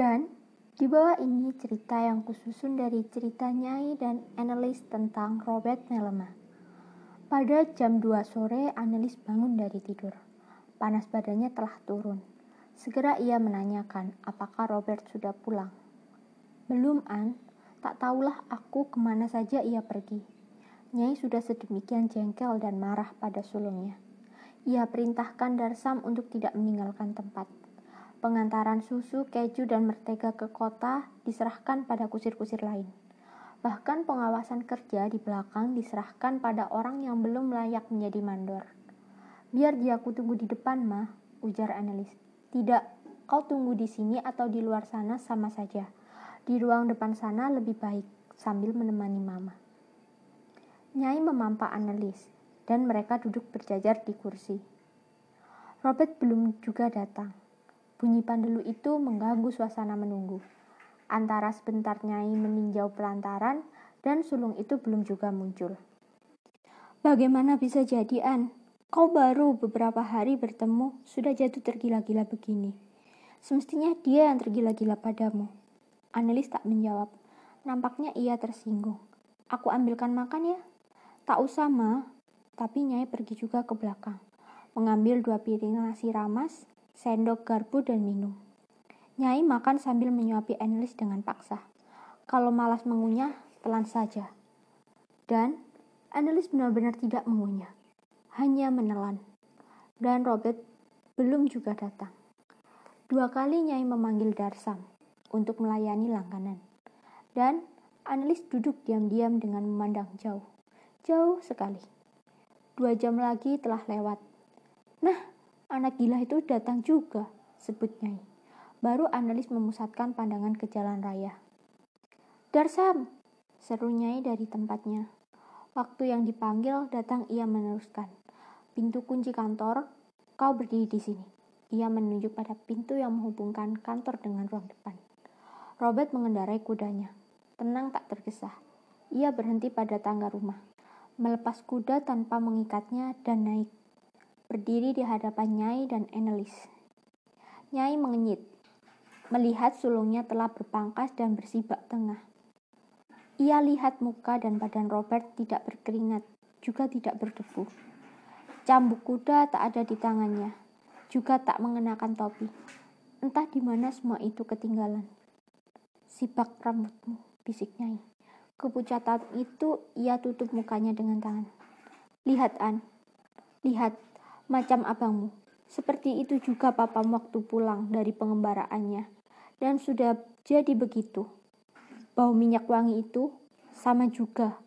Dan di bawah ini cerita yang kususun dari cerita Nyai dan analis tentang Robert Melema. Pada jam 2 sore, analis bangun dari tidur. Panas badannya telah turun. Segera ia menanyakan apakah Robert sudah pulang. Belum, An. Tak tahulah aku ke mana saja ia pergi. Nyai sudah sedemikian jengkel dan marah pada sulungnya. Ia perintahkan Darsam untuk tidak meninggalkan tempat. Pengantaran susu, keju, dan mertega ke kota diserahkan pada kusir-kusir lain. Bahkan pengawasan kerja di belakang diserahkan pada orang yang belum layak menjadi mandor. Biar dia aku tunggu di depan, mah, ujar analis. Tidak, kau tunggu di sini atau di luar sana sama saja. Di ruang depan sana lebih baik, sambil menemani mama. Nyai memampak analis, dan mereka duduk berjajar di kursi. Robert belum juga datang. Bunyi pandelu itu mengganggu suasana menunggu. Antara sebentar Nyai meninjau pelantaran, dan sulung itu belum juga muncul. Bagaimana bisa jadi, An? Kau baru beberapa hari bertemu, sudah jatuh tergila-gila begini. Semestinya dia yang tergila-gila padamu. Analis tak menjawab. Nampaknya ia tersinggung. Aku ambilkan makan ya? Tak usah, Ma. Tapi Nyai pergi juga ke belakang. Mengambil dua piring nasi ramas, sendok garpu, dan minum. Nyai makan sambil menyuapi Enlis dengan paksa. Kalau malas mengunyah, pelan saja. Dan Enlis benar-benar tidak mengunyah. Hanya menelan. Dan Robert belum juga datang. Dua kali Nyai memanggil Darsam untuk melayani langganan. Dan Annelies duduk diam-diam dengan memandang jauh. Jauh sekali. Dua jam lagi telah lewat. Nah, anak gila itu datang juga, sebutnya. Baru analis memusatkan pandangan ke jalan raya. Darsam, seru Nyai dari tempatnya. Waktu yang dipanggil datang ia meneruskan. Pintu kunci kantor, kau berdiri di sini. Ia menunjuk pada pintu yang menghubungkan kantor dengan ruang depan. Robert mengendarai kudanya. Tenang tak tergesa. Ia berhenti pada tangga rumah melepas kuda tanpa mengikatnya dan naik. Berdiri di hadapan Nyai dan Enelis. Nyai mengenyit, melihat sulungnya telah berpangkas dan bersibak tengah. Ia lihat muka dan badan Robert tidak berkeringat, juga tidak berdebu. Cambuk kuda tak ada di tangannya, juga tak mengenakan topi. Entah di mana semua itu ketinggalan. Sibak rambutmu, bisik Nyai. Kepucatan itu ia tutup mukanya dengan tangan. Lihat An, lihat macam abangmu. Seperti itu juga papa waktu pulang dari pengembaraannya. Dan sudah jadi begitu. Bau minyak wangi itu sama juga.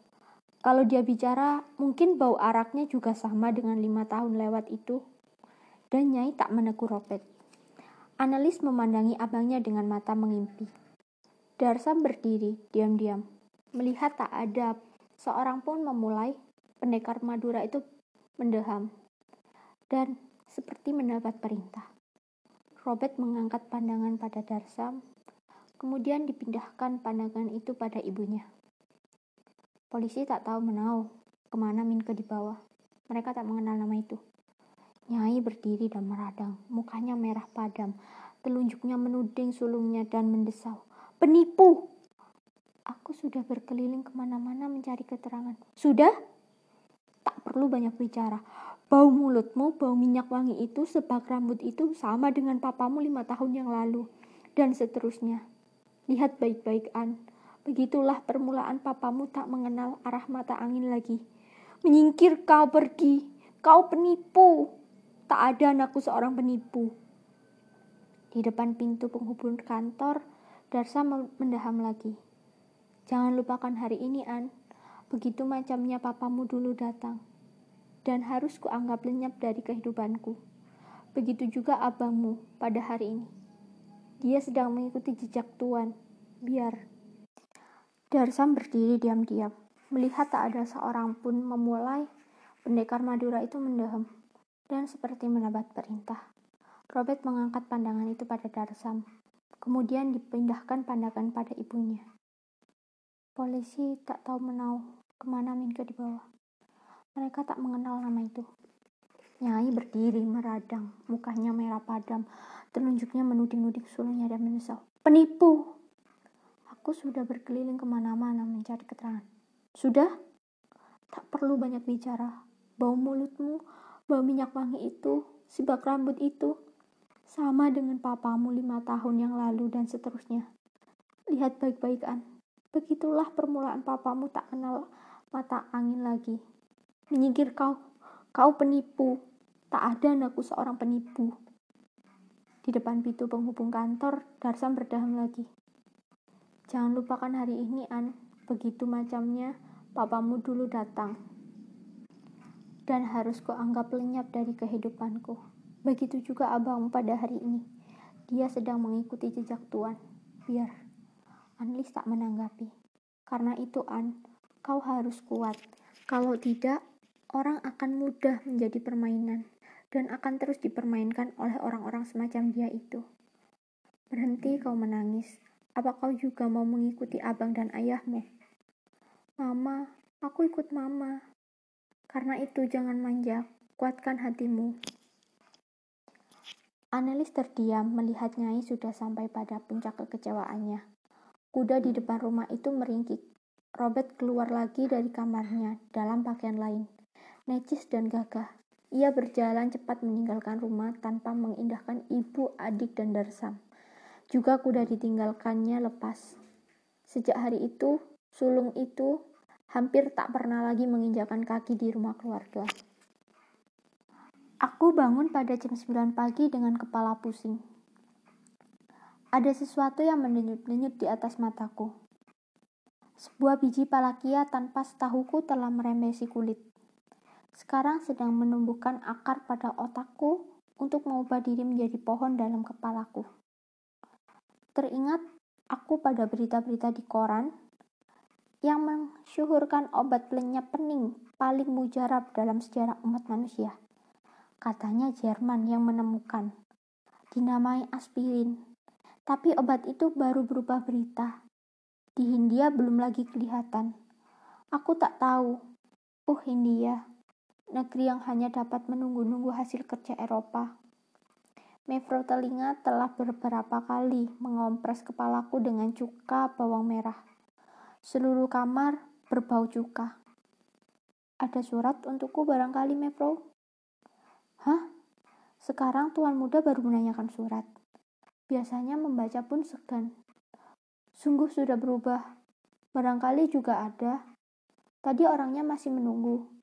Kalau dia bicara, mungkin bau araknya juga sama dengan lima tahun lewat itu. Dan Nyai tak menegur Robert. Analis memandangi abangnya dengan mata mengimpi. Darsam berdiri diam-diam melihat tak ada seorang pun memulai, pendekar Madura itu mendeham dan seperti mendapat perintah. Robert mengangkat pandangan pada Darsam, kemudian dipindahkan pandangan itu pada ibunya. Polisi tak tahu menau ke mana Minke dibawa. Mereka tak mengenal nama itu. Nyai berdiri dan meradang, mukanya merah padam, telunjuknya menuding sulungnya dan mendesau. Penipu! Aku sudah berkeliling ke mana-mana mencari keterangan. Sudah? Tak perlu banyak bicara. Bau mulutmu, bau minyak wangi itu, sebak rambut itu sama dengan papamu lima tahun yang lalu. Dan seterusnya. Lihat baik-baik, An. Begitulah permulaan papamu tak mengenal arah mata angin lagi. Menyingkir kau pergi. Kau penipu. Tak ada anakku seorang penipu. Di depan pintu penghubung kantor, Darsa mendaham lagi. Jangan lupakan hari ini, An. Begitu macamnya papamu dulu datang. Dan harus kuanggap lenyap dari kehidupanku. Begitu juga abangmu pada hari ini. Dia sedang mengikuti jejak Tuan. Biar. Darsam berdiri diam-diam. Melihat tak ada seorang pun memulai, pendekar Madura itu mendaham. Dan seperti mendapat perintah. Robert mengangkat pandangan itu pada Darsam. Kemudian dipindahkan pandangan pada ibunya. Polisi tak tahu menau ke mana Minke dibawa. Mereka tak mengenal nama itu. Nyai berdiri meradang, mukanya merah padam, Telunjuknya menuding-nuding sulungnya dan menyesal. Penipu! Aku sudah berkeliling ke mana-mana mencari keterangan. Sudah? Tak perlu banyak bicara. Bau mulutmu, bau minyak wangi itu, sibak rambut itu, sama dengan papamu lima tahun yang lalu dan seterusnya. Lihat baik-baik, An. Begitulah permulaan papamu tak kenal mata angin lagi. Menyingkir kau, kau penipu. Tak ada anakku seorang penipu. Di depan pintu penghubung kantor, Darsan berdaham lagi. Jangan lupakan hari ini, An. Begitu macamnya, papamu dulu datang. Dan harus kau anggap lenyap dari kehidupanku. Begitu juga abangmu pada hari ini. Dia sedang mengikuti jejak Tuan. Biar. Anlis tak menanggapi. Karena itu, An, kau harus kuat. Kalau tidak, orang akan mudah menjadi permainan dan akan terus dipermainkan oleh orang-orang semacam dia itu. Berhenti kau menangis. Apa kau juga mau mengikuti abang dan ayahmu? Mama, aku ikut mama. Karena itu jangan manja, kuatkan hatimu. Anelis terdiam melihat Nyai sudah sampai pada puncak kekecewaannya. Kuda di depan rumah itu meringkik. Robert keluar lagi dari kamarnya dalam pakaian lain. Necis dan gagah. Ia berjalan cepat meninggalkan rumah tanpa mengindahkan ibu, adik, dan darsam. Juga kuda ditinggalkannya lepas. Sejak hari itu, sulung itu hampir tak pernah lagi menginjakan kaki di rumah keluarga. Aku bangun pada jam 9 pagi dengan kepala pusing. Ada sesuatu yang mendenyut-denyut di atas mataku. Sebuah biji palakia tanpa setahuku telah merembesi kulit. Sekarang sedang menumbuhkan akar pada otakku untuk mengubah diri menjadi pohon dalam kepalaku. Teringat aku pada berita-berita di koran yang mensyuhurkan obat lenyap pening paling mujarab dalam sejarah umat manusia. Katanya Jerman yang menemukan. Dinamai aspirin. Tapi obat itu baru berupa berita. Di Hindia belum lagi kelihatan. Aku tak tahu. Uh, Hindia. Negeri yang hanya dapat menunggu-nunggu hasil kerja Eropa. Mevro telinga telah beberapa kali mengompres kepalaku dengan cuka bawang merah. Seluruh kamar berbau cuka. Ada surat untukku barangkali, Mevro? Hah? Sekarang tuan muda baru menanyakan surat. Biasanya membaca pun segan. Sungguh sudah berubah. Barangkali juga ada. Tadi orangnya masih menunggu.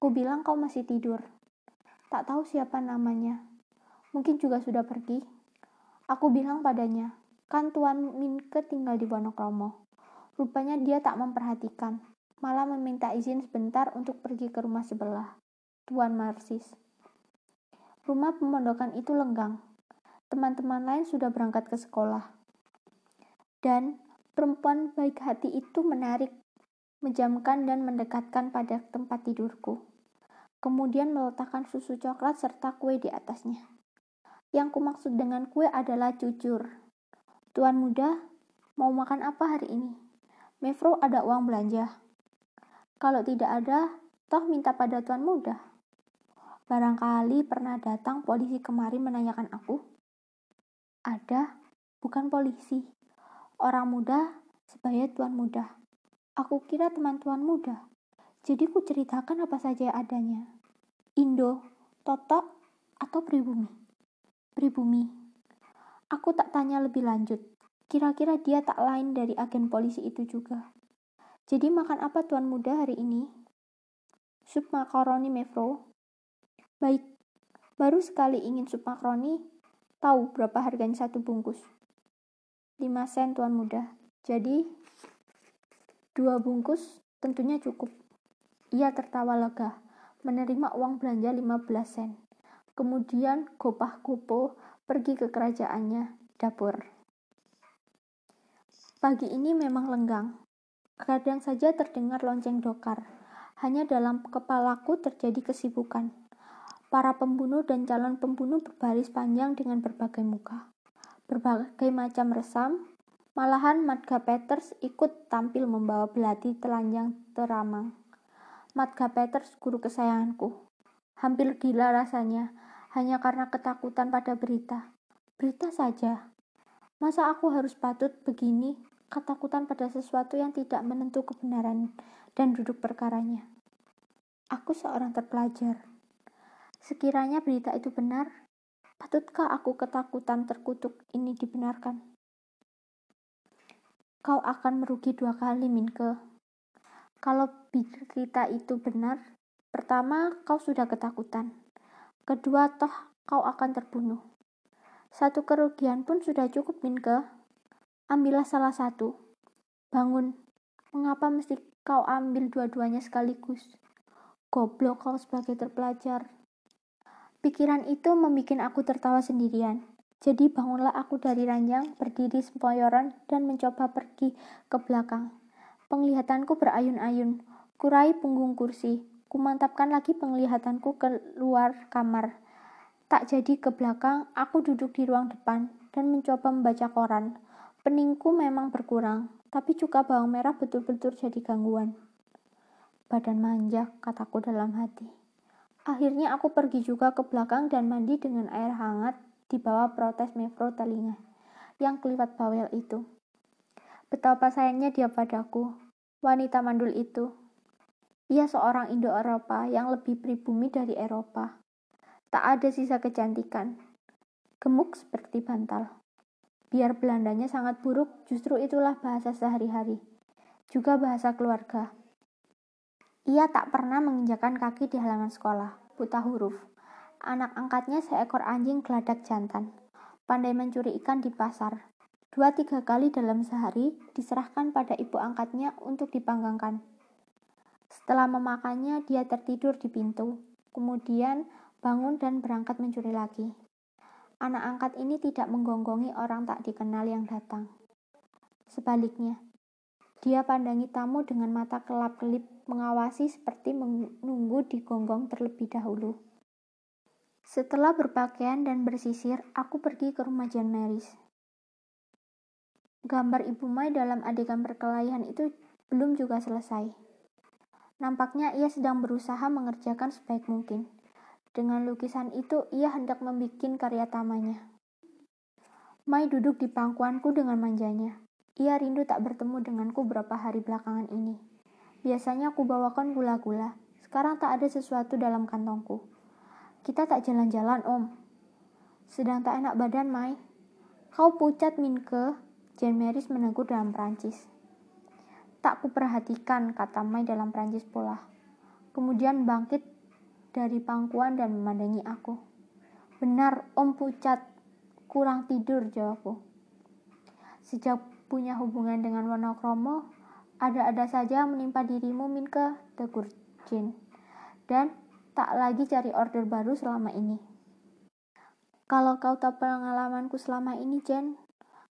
Aku bilang kau masih tidur. Tak tahu siapa namanya. Mungkin juga sudah pergi. Aku bilang padanya, kan Tuan Minke tinggal di Wonokromo. Rupanya dia tak memperhatikan, malah meminta izin sebentar untuk pergi ke rumah sebelah. Tuan Marsis. Rumah pemondokan itu lenggang. Teman-teman lain sudah berangkat ke sekolah. Dan perempuan baik hati itu menarik, menjamkan dan mendekatkan pada tempat tidurku. Kemudian meletakkan susu coklat serta kue di atasnya. Yang kumaksud dengan kue adalah jujur. Tuan muda, mau makan apa hari ini? Mevro ada uang belanja. Kalau tidak ada, toh minta pada tuan muda. Barangkali pernah datang polisi kemari menanyakan aku. Ada, bukan polisi. Orang muda sebaya tuan muda. Aku kira teman tuan muda. Jadi ku ceritakan apa saja adanya. Indo, Totok, atau pribumi pribumi. Aku tak tanya lebih lanjut. Kira-kira dia tak lain dari agen polisi itu juga. Jadi makan apa tuan muda hari ini? Sup makaroni mevro. Baik, baru sekali ingin sup makaroni. Tahu berapa harganya satu bungkus? 5 sen tuan muda. Jadi, dua bungkus tentunya cukup. Ia tertawa lega, menerima uang belanja 15 sen. Kemudian Gopah Gopo pergi ke kerajaannya, dapur. Pagi ini memang lenggang. Kadang saja terdengar lonceng dokar. Hanya dalam kepalaku terjadi kesibukan. Para pembunuh dan calon pembunuh berbaris panjang dengan berbagai muka. Berbagai macam resam, malahan Madga Peters ikut tampil membawa belati telanjang teramang. Madga Peters, guru kesayanganku. Hampir gila rasanya, hanya karena ketakutan pada berita. Berita saja. Masa aku harus patut begini, ketakutan pada sesuatu yang tidak menentu kebenaran dan duduk perkaranya. Aku seorang terpelajar. Sekiranya berita itu benar, patutkah aku ketakutan terkutuk ini dibenarkan? Kau akan merugi dua kali, Minke. Kalau berita itu benar, pertama kau sudah ketakutan. Kedua, toh kau akan terbunuh. Satu kerugian pun sudah cukup, Minke. Ambillah salah satu. Bangun. Mengapa mesti kau ambil dua-duanya sekaligus? Goblok kau sebagai terpelajar. Pikiran itu membuat aku tertawa sendirian. Jadi bangunlah aku dari ranjang, berdiri sempoyoran, dan mencoba pergi ke belakang. Penglihatanku berayun-ayun. Kurai punggung kursi. Kumantapkan lagi penglihatanku keluar kamar. Tak jadi ke belakang, aku duduk di ruang depan dan mencoba membaca koran. Peningku memang berkurang, tapi cuka bawang merah betul-betul jadi gangguan. Badan manja, kataku dalam hati. Akhirnya aku pergi juga ke belakang dan mandi dengan air hangat di bawah protes mevro telinga yang keliwat bawel itu. Betapa sayangnya dia padaku, wanita mandul itu. Ia seorang Indo-Eropa yang lebih pribumi dari Eropa. Tak ada sisa kecantikan. Gemuk seperti bantal. Biar Belandanya sangat buruk, justru itulah bahasa sehari-hari. Juga bahasa keluarga. Ia tak pernah menginjakan kaki di halaman sekolah, buta huruf. Anak angkatnya seekor anjing geladak jantan. Pandai mencuri ikan di pasar. Dua tiga kali dalam sehari diserahkan pada ibu angkatnya untuk dipanggangkan. Setelah memakannya, dia tertidur di pintu. Kemudian bangun dan berangkat mencuri lagi. Anak angkat ini tidak menggonggongi orang tak dikenal yang datang. Sebaliknya, dia pandangi tamu dengan mata kelap-kelip, mengawasi seperti menunggu digonggong terlebih dahulu. Setelah berpakaian dan bersisir, aku pergi ke rumah Jan Maris. Gambar Ibu Mai dalam adegan perkelahian itu belum juga selesai. Nampaknya ia sedang berusaha mengerjakan sebaik mungkin. Dengan lukisan itu, ia hendak membuat karya tamanya. Mai duduk di pangkuanku dengan manjanya. Ia rindu tak bertemu denganku beberapa hari belakangan ini. Biasanya aku bawakan gula-gula. Sekarang tak ada sesuatu dalam kantongku. Kita tak jalan-jalan, Om. Sedang tak enak badan, Mai. Kau pucat, Minke. Jan Maris menegur dalam Prancis. Tak kuperhatikan, kata Mai dalam Prancis pula. Kemudian bangkit dari pangkuan dan memandangi aku. Benar, Om Pucat. Kurang tidur, jawabku. Sejak punya hubungan dengan Wonokromo, ada-ada saja menimpa dirimu, Minke, tegur Jin. Dan tak lagi cari order baru selama ini. Kalau kau tahu pengalamanku selama ini, Jen,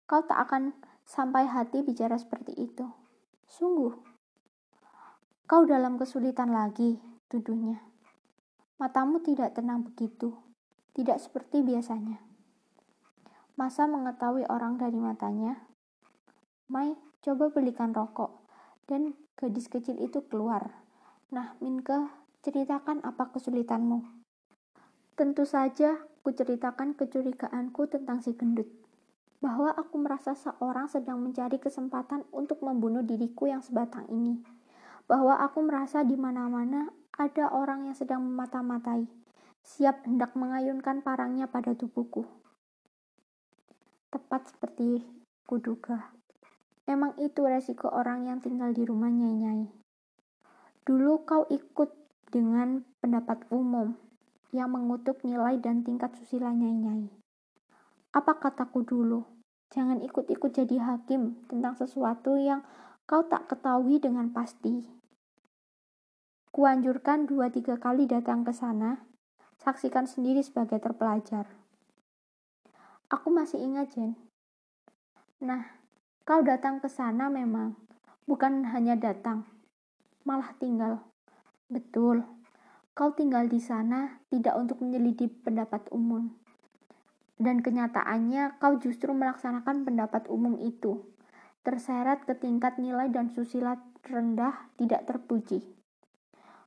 kau tak akan sampai hati bicara seperti itu. Sungguh. Kau dalam kesulitan lagi, tuduhnya. Matamu tidak tenang begitu, tidak seperti biasanya. Masa mengetahui orang dari matanya? Mai, coba belikan rokok. Dan gadis kecil itu keluar. Nah, Minke, ceritakan apa kesulitanmu. Tentu saja, ku ceritakan kecurigaanku tentang si gendut. Bahwa aku merasa seorang sedang mencari kesempatan untuk membunuh diriku yang sebatang ini. Bahwa aku merasa di mana-mana ada orang yang sedang memata-matai, siap hendak mengayunkan parangnya pada tubuhku. Tepat seperti kuduga. Memang itu resiko orang yang tinggal di rumah nyai-nyai. Dulu kau ikut dengan pendapat umum yang mengutuk nilai dan tingkat susila nyai-nyai. Apa kataku dulu? Jangan ikut-ikut jadi hakim tentang sesuatu yang kau tak ketahui dengan pasti. Kuanjurkan dua tiga kali datang ke sana, saksikan sendiri sebagai terpelajar. Aku masih ingat, Jen. Nah, kau datang ke sana memang, bukan hanya datang, malah tinggal. Betul, kau tinggal di sana tidak untuk menyelidiki pendapat umum. Dan kenyataannya kau justru melaksanakan pendapat umum itu, terseret ke tingkat nilai dan susila rendah tidak terpuji.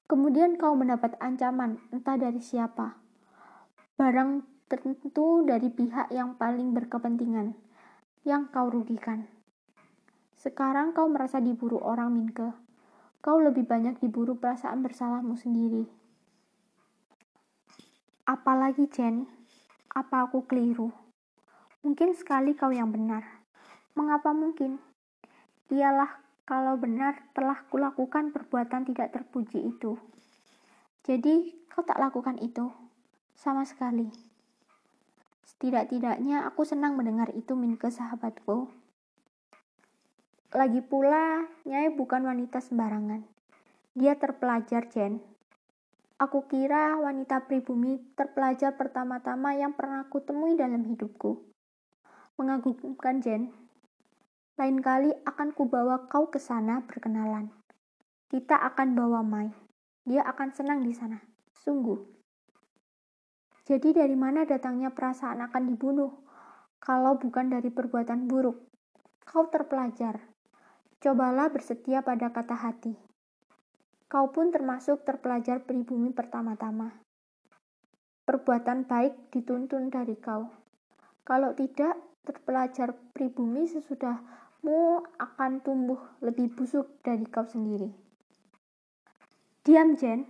Kemudian kau mendapat ancaman, entah dari siapa. Barang tentu dari pihak yang paling berkepentingan, yang kau rugikan. Sekarang kau merasa diburu orang, Minke. Kau lebih banyak diburu perasaan bersalahmu sendiri. Apalagi, Jen, apa aku keliru? Mungkin sekali kau yang benar. Mengapa mungkin? Ialah kalau benar telah kulakukan perbuatan tidak terpuji itu. Jadi, kau tak lakukan itu sama sekali. Setidak-tidaknya aku senang mendengar itu Minke sahabatku. Lagi pula, Nyai bukan wanita sembarangan. Dia terpelajar, Jen. Aku kira wanita pribumi terpelajar pertama-tama yang pernah aku temui dalam hidupku. Mengagumkan, Jen. Lain kali akan kubawa kau ke sana berkenalan. Kita akan bawa Mai. Dia akan senang di sana. Sungguh. Jadi dari mana datangnya perasaan akan dibunuh? Kalau bukan dari perbuatan buruk. Kau terpelajar. Cobalah bersetia pada kata hati. Kau pun termasuk terpelajar pribumi pertama-tama. Perbuatan baik dituntun dari kau. Kalau tidak, terpelajar pribumi sesudahmu akan tumbuh lebih busuk dari kau sendiri. Diam, Jen.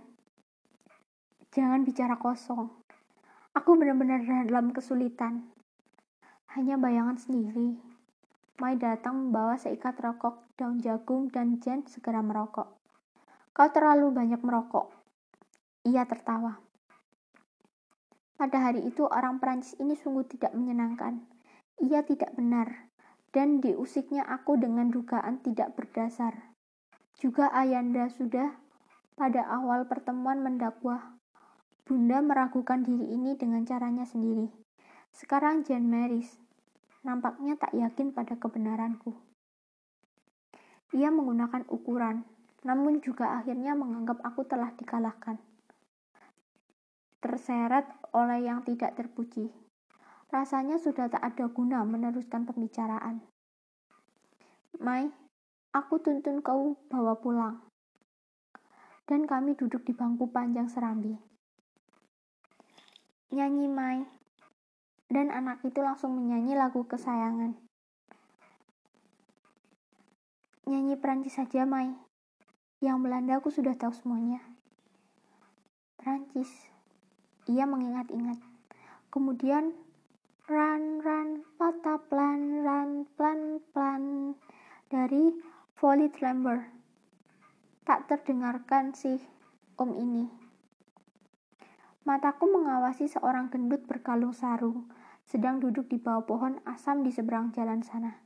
Jangan bicara kosong. Aku benar-benar dalam kesulitan. Hanya bayangan sendiri. Mai datang membawa seikat rokok, daun jagung, dan Jen segera merokok. Kau terlalu banyak merokok. Ia tertawa. Pada hari itu orang Perancis ini sungguh tidak menyenangkan. Ia tidak benar, dan diusiknya aku dengan dugaan tidak berdasar. Juga Ayanda sudah pada awal pertemuan mendakwa Bunda meragukan diri ini dengan caranya sendiri. Sekarang Jane Maris nampaknya tak yakin pada kebenaranku. Ia menggunakan ukuran, namun juga akhirnya menganggap aku telah dikalahkan. Terseret oleh yang tidak terpuji. Rasanya sudah tak ada guna meneruskan pembicaraan. Mai, aku tuntun kau bawa pulang. Dan kami duduk di bangku panjang serambi nyanyi Mai. Dan anak itu langsung menyanyi lagu kesayangan. Nyanyi Perancis saja, Mai. Yang Belanda aku sudah tahu semuanya. Perancis. Ia mengingat-ingat. Kemudian, run, run, patah plan, run, plan, plan. Dari Volley Trember. Tak terdengarkan sih om ini. Mataku mengawasi seorang gendut berkalung sarung, sedang duduk di bawah pohon asam di seberang jalan sana.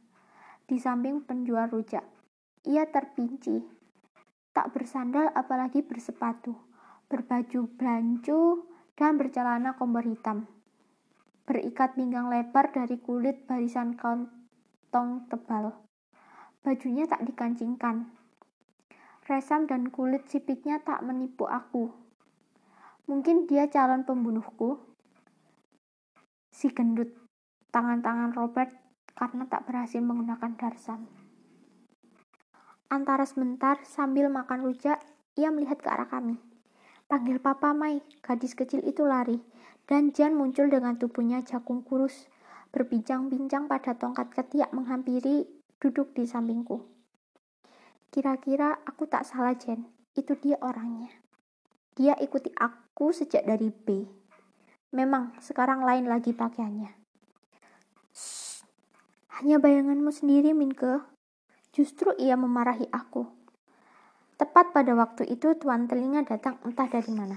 Di samping penjual rujak. Ia terpinci. Tak bersandal apalagi bersepatu. Berbaju blancu dan bercelana kompor hitam. Berikat pinggang lebar dari kulit barisan kantong tebal. Bajunya tak dikancingkan. Resam dan kulit sipitnya tak menipu aku Mungkin dia calon pembunuhku. Si gendut, tangan-tangan Robert karena tak berhasil menggunakan darsan. Antara sebentar sambil makan rujak, ia melihat ke arah kami. Panggil Papa Mai, gadis kecil itu lari, dan Jan muncul dengan tubuhnya jagung kurus, berbincang-bincang pada tongkat ketiak menghampiri duduk di sampingku. Kira-kira aku tak salah, Jen. Itu dia orangnya. Dia ikuti aku sejak dari B. Memang sekarang lain lagi pakaiannya. Shh, hanya bayanganmu sendiri, Minke. Justru ia memarahi aku. Tepat pada waktu itu tuan telinga datang entah dari mana.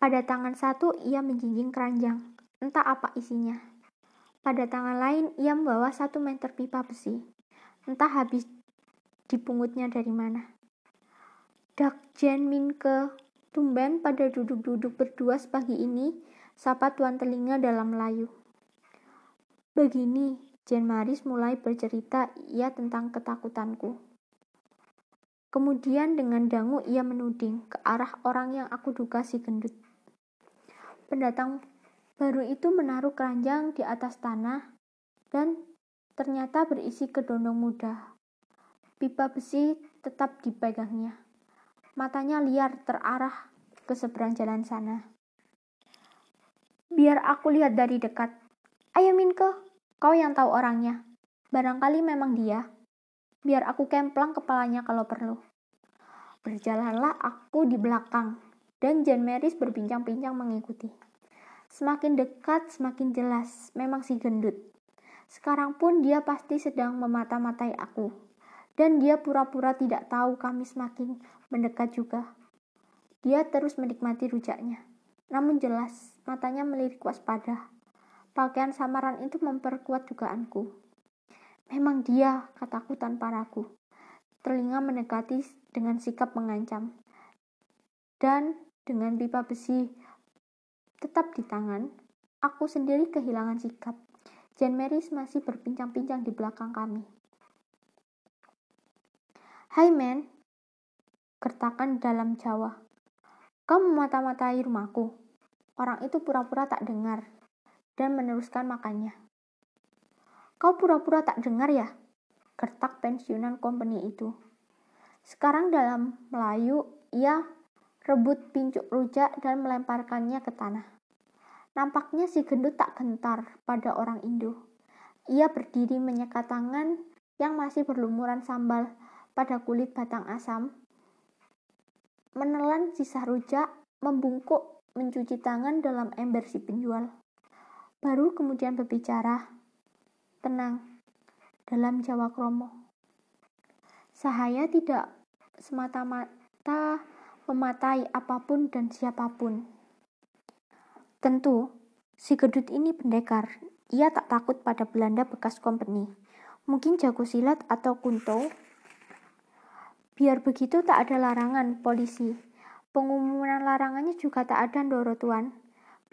Pada tangan satu ia menjinjing keranjang, entah apa isinya. Pada tangan lain ia membawa satu meter pipa besi, entah habis dipungutnya dari mana. Dak Jen Min ke tumben pada duduk-duduk berdua sepagi ini, sapa tuan telinga dalam Melayu. Begini, Jen Maris mulai bercerita ia tentang ketakutanku. Kemudian dengan dangu ia menuding ke arah orang yang aku duga si gendut. Pendatang baru itu menaruh keranjang di atas tanah dan ternyata berisi kedondong muda. Pipa besi tetap dipegangnya. Matanya liar terarah ke seberang jalan sana. Biar aku lihat dari dekat. Ayo Minke, kau yang tahu orangnya. Barangkali memang dia. Biar aku kemplang kepalanya kalau perlu. Berjalanlah aku di belakang, dan Jan Meris berbincang-bincang mengikuti. Semakin dekat, semakin jelas, memang si gendut. Sekarang pun dia pasti sedang memata-matai aku. Dan dia pura-pura tidak tahu kami semakin mendekat juga. Dia terus menikmati rujaknya. Namun jelas, matanya melirik waspada. Pakaian samaran itu memperkuat dugaanku. Memang dia, kataku tanpa ragu. Telinga mendekati dengan sikap mengancam. Dan dengan pipa besi tetap di tangan, aku sendiri kehilangan sikap. Jan Meris masih berbincang-bincang di belakang kami. Hai men, gertakan dalam Jawa. Kau memata-matai rumahku. Orang itu pura-pura tak dengar dan meneruskan makannya. Kau pura-pura tak dengar ya? Gertak pensiunan company itu. Sekarang dalam Melayu, ia rebut pincuk rujak dan melemparkannya ke tanah. Nampaknya si gendut tak gentar pada orang Indo. Ia berdiri menyekat tangan yang masih berlumuran sambal pada kulit batang asam, menelan sisa rujak, membungkuk, mencuci tangan dalam ember si penjual. Baru kemudian berbicara, tenang, dalam Jawa Kromo. Sahaya tidak semata-mata mematai apa pun dan siapa pun. Tentu, si gedut ini pendekar. Ia tak takut pada Belanda bekas company. Mungkin jago silat atau kunto. Biar begitu tak ada larangan polisi. Pengumuman larangannya juga tak ada Ndoro Tuan.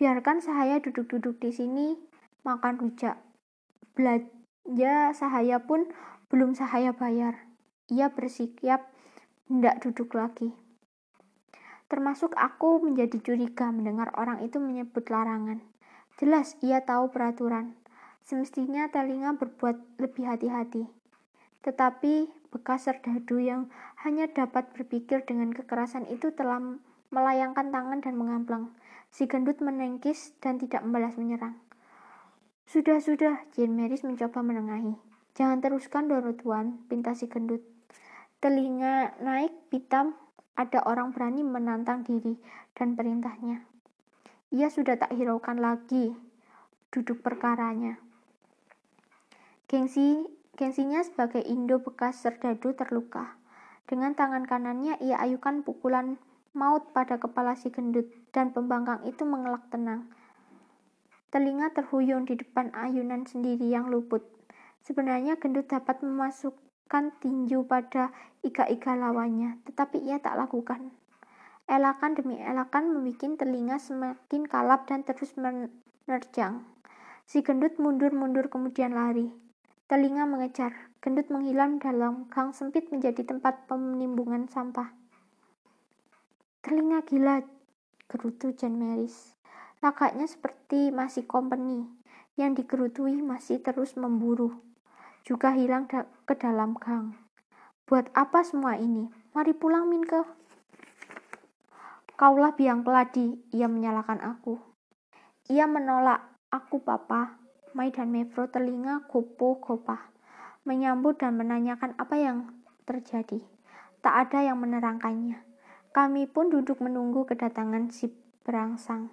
Biarkan Sahaya duduk-duduk di sini makan rujak belanja Sahaya pun belum Sahaya bayar. Ia bersikap tidak duduk lagi. Termasuk aku menjadi curiga mendengar orang itu menyebut larangan. Jelas ia tahu peraturan. Semestinya telinga berbuat lebih hati-hati. Tetapi bekas serdadu yang hanya dapat berpikir dengan kekerasan itu telah melayangkan tangan dan mengamplang. Si gendut menengkis dan tidak membalas menyerang. Sudah, sudah, Jane Maris mencoba menengahi. Jangan teruskan, Doro Tuan, pinta si gendut. Telinga naik pitam, ada orang berani menantang diri dan perintahnya. Ia sudah tak hiraukan lagi duduk perkaranya. Gengsi, gengsinya sebagai Indo bekas serdadu terluka. Dengan tangan kanannya ia ayukan pukulan maut pada kepala si gendut dan pembangkang itu mengelak tenang. Telinga terhuyung di depan ayunan sendiri yang luput. Sebenarnya gendut dapat memasukkan tinju pada ika-ika lawannya, tetapi ia tak lakukan. Elakan demi elakan membuat telinga semakin kalap dan terus menerjang. Si gendut mundur-mundur kemudian lari. Telinga mengejar. Gendut menghilang dalam gang sempit menjadi tempat penimbunan sampah. Telinga gila, gerutu Jan Meris. Lagaknya seperti masih company yang digerutui masih terus memburu. Juga hilang da ke dalam gang. Buat apa semua ini? Mari pulang, Minke. Kaulah biang keladi, ia menyalahkan aku. Ia menolak aku, Papa. Mai dan Mevro telinga gopo gopah. Menyambut dan menanyakan apa yang terjadi. Tak ada yang menerangkannya. Kami pun duduk menunggu kedatangan si berangsang.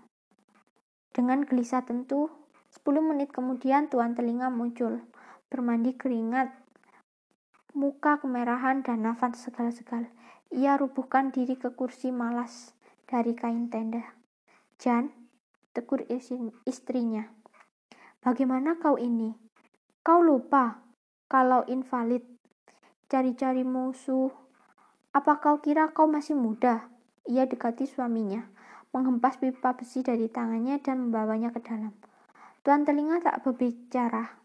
Dengan gelisah tentu, 10 menit kemudian tuan telinga muncul, bermandi keringat, muka kemerahan dan nafas segal-segal. Ia rubuhkan diri ke kursi malas dari kain tenda. Jan, tegur istrinya. Bagaimana kau ini? Kau lupa kalau invalid, cari-cari musuh. Apa kau kira kau masih muda? Ia dekati suaminya menghempas pipa besi dari tangannya dan membawanya ke dalam. Tuan telinga tak berbicara,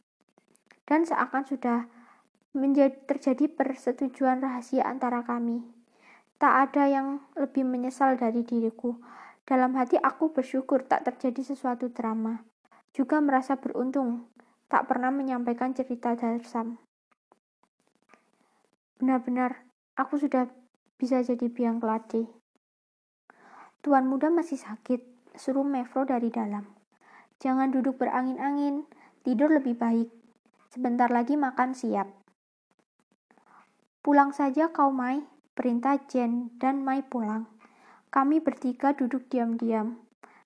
dan seakan sudah menjadi, terjadi persetujuan rahasia antara kami. Tak ada yang lebih menyesal dari diriku. Dalam hati aku bersyukur tak terjadi sesuatu drama. Juga merasa beruntung tak pernah menyampaikan cerita Darsam. Benar-benar, aku sudah bisa jadi biang keladi. Tuan muda masih sakit, suruh Mevro dari dalam. Jangan duduk berangin-angin, tidur lebih baik. Sebentar lagi makan siap. Pulang saja kau Mai, perintah Jen dan Mai pulang. Kami bertiga duduk diam-diam,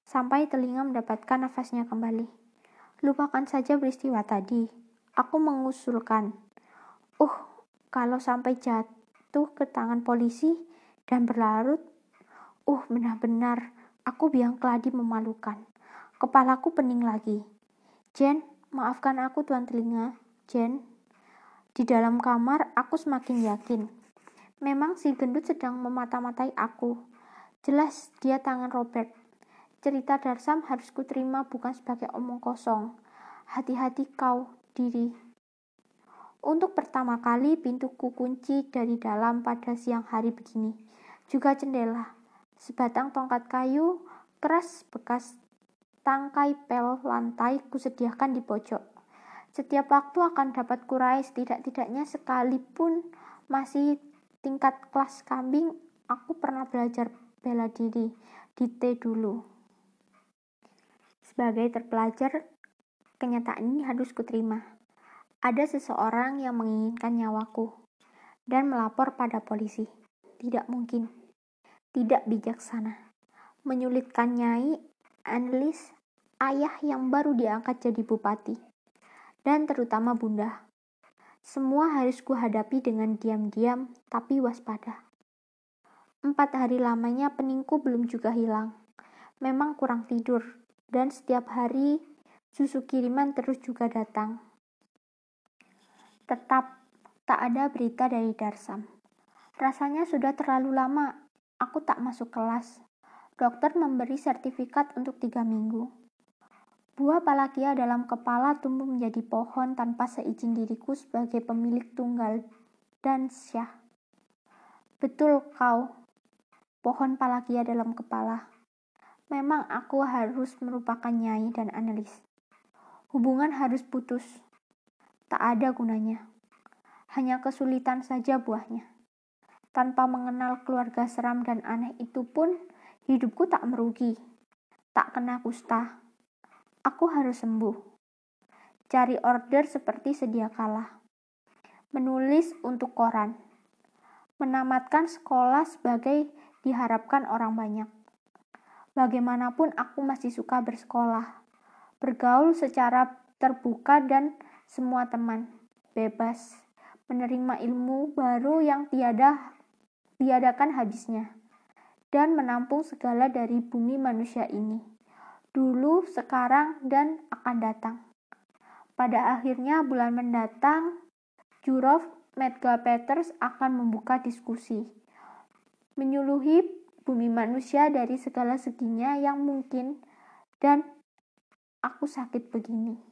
sampai telinga mendapatkan nafasnya kembali. Lupakan saja peristiwa tadi. Aku mengusulkan. Uh, kalau sampai jatuh ke tangan polisi dan berlarut, uh, benar-benar aku biang keladi memalukan. Kepalaku pening lagi. Jen, maafkan aku tuan telinga. Jen, di dalam kamar aku semakin yakin. Memang si gendut sedang memata-matai aku. Jelas dia tangan Robert. Cerita Darsam harus kuterima bukan sebagai omong kosong. Hati-hati kau, diri. Untuk pertama kali pintuku kunci dari dalam pada siang hari begini. Juga jendela. Sebatang tongkat kayu keras bekas tangkai pel lantai kusediakan di pojok. Setiap waktu akan dapat kurai setidak-tidaknya sekalipun masih tingkat kelas kambing, aku pernah belajar bela diri di T dulu. Sebagai terpelajar, kenyataan ini harus kuterima. Ada seseorang yang menginginkan nyawaku dan melapor pada polisi. Tidak mungkin. Tidak bijaksana. Menyulitkan Nyai, analis, ayah yang baru diangkat jadi bupati, dan terutama bunda. Semua harus kuhadapi dengan diam-diam tapi waspada. Empat hari lamanya peningku belum juga hilang. Memang kurang tidur, dan setiap hari susu kiriman terus juga datang. Tetap tak ada berita dari Darsam. Rasanya sudah terlalu lama. Aku tak masuk kelas. Dokter memberi sertifikat untuk tiga minggu. Buah palakia dalam kepala tumbuh menjadi pohon tanpa seizin diriku sebagai pemilik tunggal dan syah. Betul kau, pohon palakia dalam kepala. Memang aku harus merupakan nyai dan analis. Hubungan harus putus tak ada gunanya. Hanya kesulitan saja buahnya. Tanpa mengenal keluarga seram dan aneh itu pun, hidupku tak merugi. Tak kena kusta. Aku harus sembuh. Cari order seperti sedia kala. Menulis untuk koran. Menamatkan sekolah sebagai diharapkan orang banyak. Bagaimanapun aku masih suka bersekolah. Bergaul secara terbuka dan semua teman, bebas, menerima ilmu baru yang tiada tiadakan habisnya, dan menampung segala dari bumi manusia ini, dulu, sekarang, dan akan datang. Pada akhirnya bulan mendatang, Jurov Medga Peters akan membuka diskusi, menyuluhi bumi manusia dari segala seginya yang mungkin, dan aku sakit begini.